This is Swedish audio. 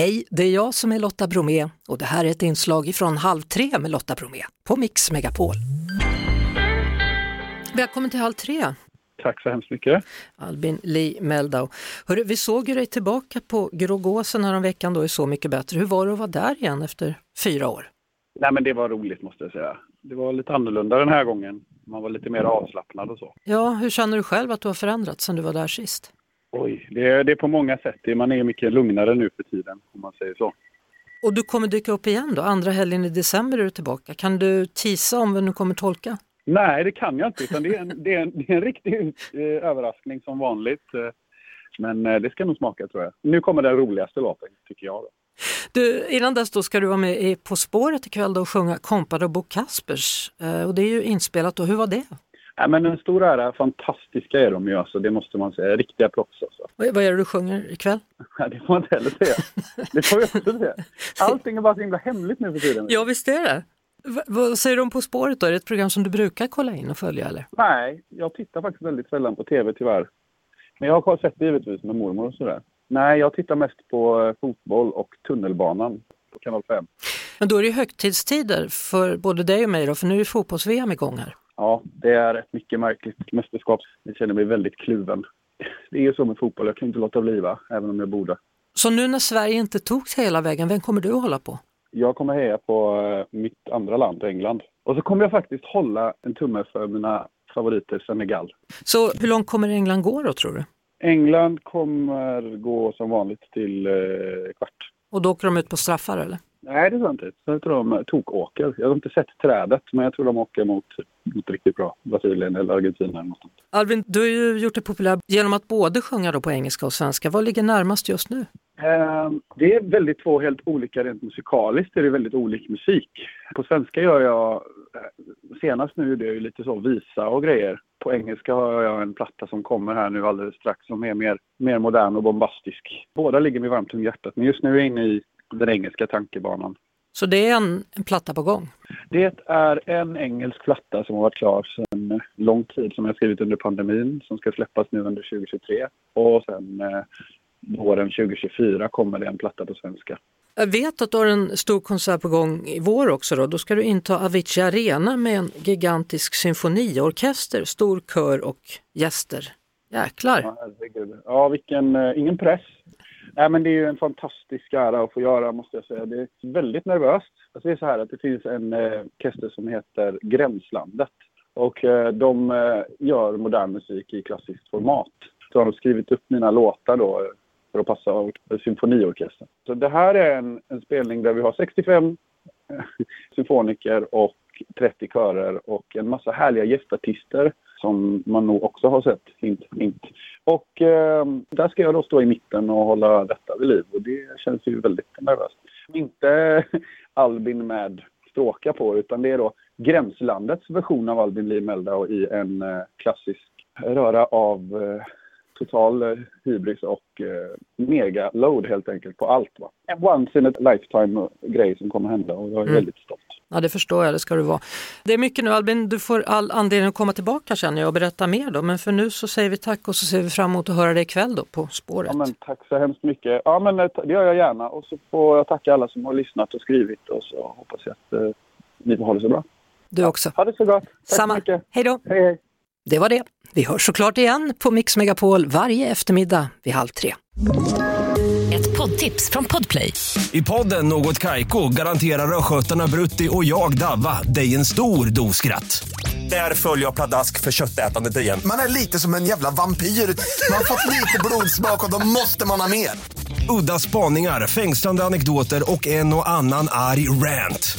Hej, det är jag som är Lotta Bromé och det här är ett inslag från Halv tre med Lotta Bromé på Mix Megapol. Välkommen till Halv tre. Tack så hemskt mycket. Albin Lee Meldau. Hörru, vi såg ju dig tillbaka på Grågåsen här om veckan då är Så mycket bättre. Hur var det att vara där igen efter fyra år? Nej men det var roligt måste jag säga. Det var lite annorlunda den här gången. Man var lite mer avslappnad och så. Ja, hur känner du själv att du har förändrats sedan du var där sist? Oj, det är, det är på många sätt. Man är mycket lugnare nu för tiden om man säger så. Och du kommer dyka upp igen då? Andra helgen i december är du tillbaka. Kan du tisa om vem du kommer tolka? Nej, det kan jag inte. Utan det, är en, det, är en, det är en riktig eh, överraskning som vanligt. Eh, men eh, det ska nog smaka tror jag. Nu kommer den roligaste låten, tycker jag. Då. Du, innan dess då ska du vara med i På spåret ikväll då och sjunga Kompad av Bo Kaspers. Eh, och det är ju inspelat då. Hur var det? Ja, men en stor ära. Fantastiska är de ju alltså. Det måste man säga. Riktiga proffs alltså. Vad, är det du sjunger ikväll? Ja, det får man inte heller säga. Det får jag också säga. Allting är bara så himla hemligt nu för tiden. Ja, visst är det. V vad säger om På spåret då? Är det ett program som du brukar kolla in och följa eller? Nej, jag tittar faktiskt väldigt sällan på tv tyvärr. Men jag har sett det givetvis med mormor och sådär. Nej, jag tittar mest på eh, fotboll och tunnelbanan på kanal 5. Men då är det högtidstider för både dig och mig då, för nu är fotbolls-VM igång här. Ja, det är ett mycket märkligt mästerskap. Jag känner mig väldigt kluven. Det är ju så med fotboll, jag kan inte låta bli va, även om jag borde. Så nu när Sverige inte tog sig hela vägen, vem kommer du att hålla på? Jag kommer heja på eh, mitt andra land, England. Och så kommer jag faktiskt hålla en tumme för mina favoriter Senegal. Så hur långt kommer England gå då tror du? England kommer gå som vanligt till eh, kvart. Och då åker de ut på straffar eller? Nej, det tror jag inte. Jag tror de tokåker. Jag har inte sett trädet, men jag tror de åker mot något riktigt bra. Brasilien eller Argentina eller något. Albin, du har ju gjort det populärt genom att både sjunga då på engelska och svenska. Vad ligger närmast just nu? Eh, det är väldigt två helt olika rent musikaliskt. Det är väldigt olik musik. På svenska gör jag, eh, senast nu gjorde jag ju lite så visa och grejer. På engelska har jag en platta som kommer här nu alldeles strax som är mer, mer modern och bombastisk. Båda ligger mig varmt om hjärtat men just nu är jag inne i den engelska tankebanan. Så det är en, en platta på gång? Det är en engelsk platta som har varit klar sedan lång tid som jag skrivit under pandemin som ska släppas nu under 2023. Och sen eh, våren 2024 kommer det en platta på svenska. Jag vet att du har en stor konsert på gång i vår också då. Då ska du inta Avicii Arena med en gigantisk symfoniorkester, stor kör och gäster. Jäklar! Ja, ja vilken, eh, ingen press. Nej, men det är ju en fantastisk ära att få göra måste jag säga. Det är väldigt nervöst. Alltså det är så här att det finns en eh, orkester som heter Gränslandet. Och eh, de eh, gör modern musik i klassiskt format. Så har de skrivit upp mina låtar då eh, för att passa symfoniorkestern. Så det här är en, en spelning där vi har 65 eh, symfoniker och 30 körer och en massa härliga gästartister som man nog också har sett, hint, hint. Och eh, där ska jag då stå i mitten och hålla detta vid liv och det känns ju väldigt nervöst. Inte Albin med stråka på utan det är då Gränslandets version av Albin Lee Meldau i en eh, klassisk röra av eh, total eh, hybris och eh, mega load helt enkelt på allt. Va? En once in a lifetime grej som kommer hända och jag är mm. väldigt stolt. Ja det förstår jag, det ska du vara. Det är mycket nu Albin, du får all anledning att komma tillbaka känner jag och berätta mer då. Men för nu så säger vi tack och så ser vi fram emot att höra dig ikväll då på spåret. Ja, men, tack så hemskt mycket. Ja men eh, det gör jag gärna och så får jag tacka alla som har lyssnat och skrivit och så hoppas jag att eh, ni ha det så bra. Du också. Ha det så gott. Tack Samma. så mycket. Hej då. Hej hej. Det var det. Vi hörs såklart igen på Mix Megapol varje eftermiddag vid halv tre. Ett poddtips från Podplay. I podden Något Kaiko garanterar östgötarna Brutti och jag, Davva, dig en stor dos skratt. Där följer jag pladask för köttätandet igen. Man är lite som en jävla vampyr. Man har fått lite blodsmak och då måste man ha mer. Udda spaningar, fängslande anekdoter och en och annan arg rant.